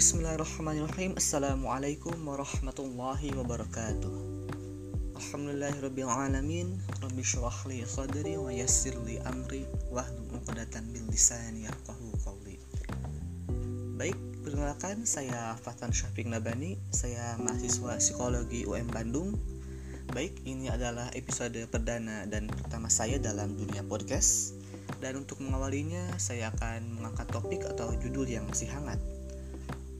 Bismillahirrahmanirrahim. Assalamualaikum warahmatullahi wabarakatuh. Alhamdulillahirrabbilalamin. Rabbi syurah li sadri wa yassir li amri Wahdu uqdatan bil lisani yafqahu qawli. Baik, perkenalkan saya Fatan Syafiq Nabani. Saya mahasiswa psikologi UM Bandung. Baik, ini adalah episode perdana dan pertama saya dalam dunia podcast. Dan untuk mengawalinya, saya akan mengangkat topik atau judul yang masih hangat.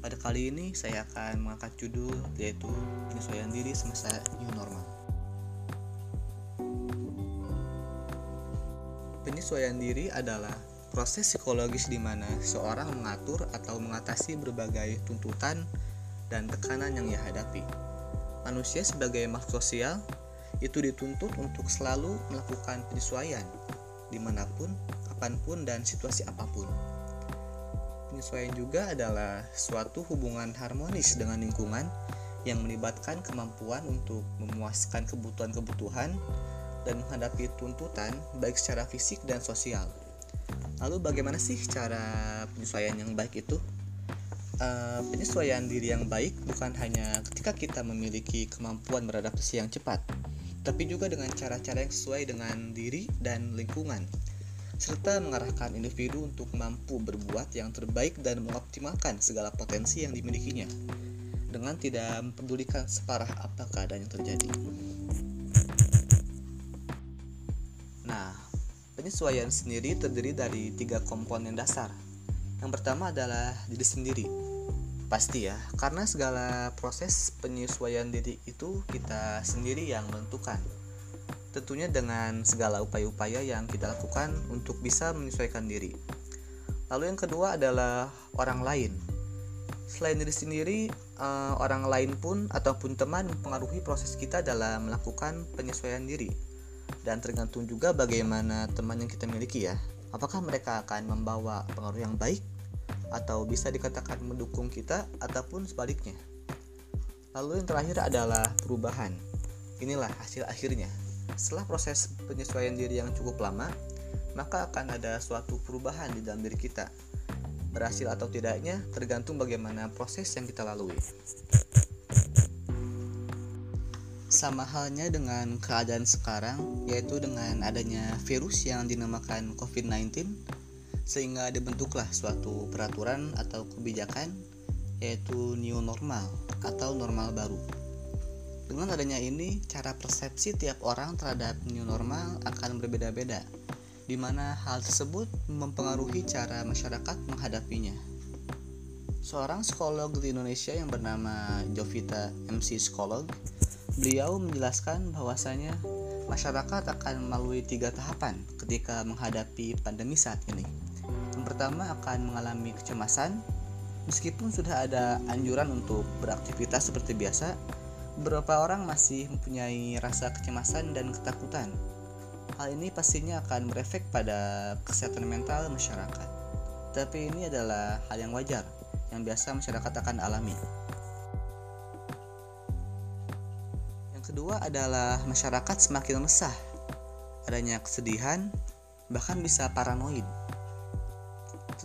Pada kali ini, saya akan mengangkat judul yaitu penyesuaian diri semasa new normal. Penyesuaian diri adalah proses psikologis di mana seorang mengatur atau mengatasi berbagai tuntutan dan tekanan yang ia hadapi. Manusia sebagai makhluk sosial itu dituntut untuk selalu melakukan penyesuaian di mana pun, kapan pun, dan situasi apa pun. Penyesuaian juga adalah suatu hubungan harmonis dengan lingkungan yang melibatkan kemampuan untuk memuaskan kebutuhan-kebutuhan dan menghadapi tuntutan baik secara fisik dan sosial. Lalu bagaimana sih cara penyesuaian yang baik itu? Uh, penyesuaian diri yang baik bukan hanya ketika kita memiliki kemampuan beradaptasi yang cepat, tapi juga dengan cara-cara yang sesuai dengan diri dan lingkungan, serta mengarahkan individu untuk mampu berbuat yang terbaik dan mengoptimalkan segala potensi yang dimilikinya, dengan tidak mempedulikan separah apa keadaan yang terjadi. Nah, penyesuaian sendiri terdiri dari tiga komponen dasar. Yang pertama adalah diri sendiri, Pasti ya, karena segala proses penyesuaian diri itu kita sendiri yang menentukan. Tentunya dengan segala upaya-upaya yang kita lakukan untuk bisa menyesuaikan diri. Lalu yang kedua adalah orang lain. Selain diri sendiri, eh, orang lain pun ataupun teman mempengaruhi proses kita dalam melakukan penyesuaian diri. Dan tergantung juga bagaimana teman yang kita miliki ya. Apakah mereka akan membawa pengaruh yang baik atau bisa dikatakan mendukung kita ataupun sebaliknya. Lalu yang terakhir adalah perubahan. Inilah hasil akhirnya. Setelah proses penyesuaian diri yang cukup lama, maka akan ada suatu perubahan di dalam diri kita. Berhasil atau tidaknya tergantung bagaimana proses yang kita lalui. Sama halnya dengan keadaan sekarang, yaitu dengan adanya virus yang dinamakan COVID-19 sehingga dibentuklah suatu peraturan atau kebijakan yaitu new normal atau normal baru. Dengan adanya ini, cara persepsi tiap orang terhadap new normal akan berbeda-beda, di mana hal tersebut mempengaruhi cara masyarakat menghadapinya. Seorang psikolog di Indonesia yang bernama Jovita MC Psikolog, beliau menjelaskan bahwasanya masyarakat akan melalui tiga tahapan ketika menghadapi pandemi saat ini. Yang pertama akan mengalami kecemasan, meskipun sudah ada anjuran untuk beraktivitas seperti biasa, beberapa orang masih mempunyai rasa kecemasan dan ketakutan. Hal ini pastinya akan berefek pada kesehatan mental masyarakat. Tapi ini adalah hal yang wajar yang biasa masyarakat akan alami. Yang kedua adalah masyarakat semakin resah. Adanya kesedihan, bahkan bisa paranoid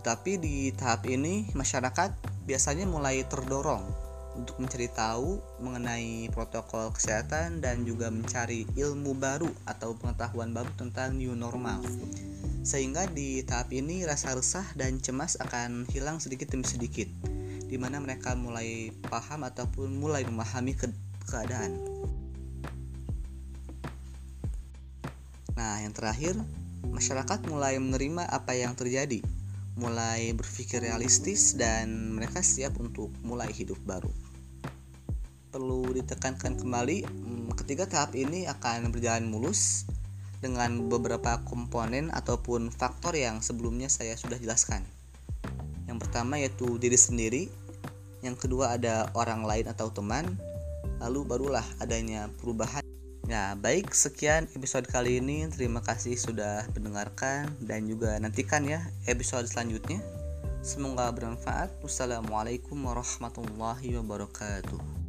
tetapi di tahap ini masyarakat biasanya mulai terdorong untuk mencari tahu mengenai protokol kesehatan dan juga mencari ilmu baru atau pengetahuan baru tentang new normal. Sehingga di tahap ini rasa resah dan cemas akan hilang sedikit demi sedikit, di mana mereka mulai paham ataupun mulai memahami ke keadaan. Nah, yang terakhir, masyarakat mulai menerima apa yang terjadi mulai berpikir realistis dan mereka siap untuk mulai hidup baru. Perlu ditekankan kembali, hmm, ketiga tahap ini akan berjalan mulus dengan beberapa komponen ataupun faktor yang sebelumnya saya sudah jelaskan. Yang pertama yaitu diri sendiri, yang kedua ada orang lain atau teman, lalu barulah adanya perubahan Nah, baik sekian episode kali ini. Terima kasih sudah mendengarkan dan juga nantikan ya episode selanjutnya. Semoga bermanfaat. Wassalamualaikum warahmatullahi wabarakatuh.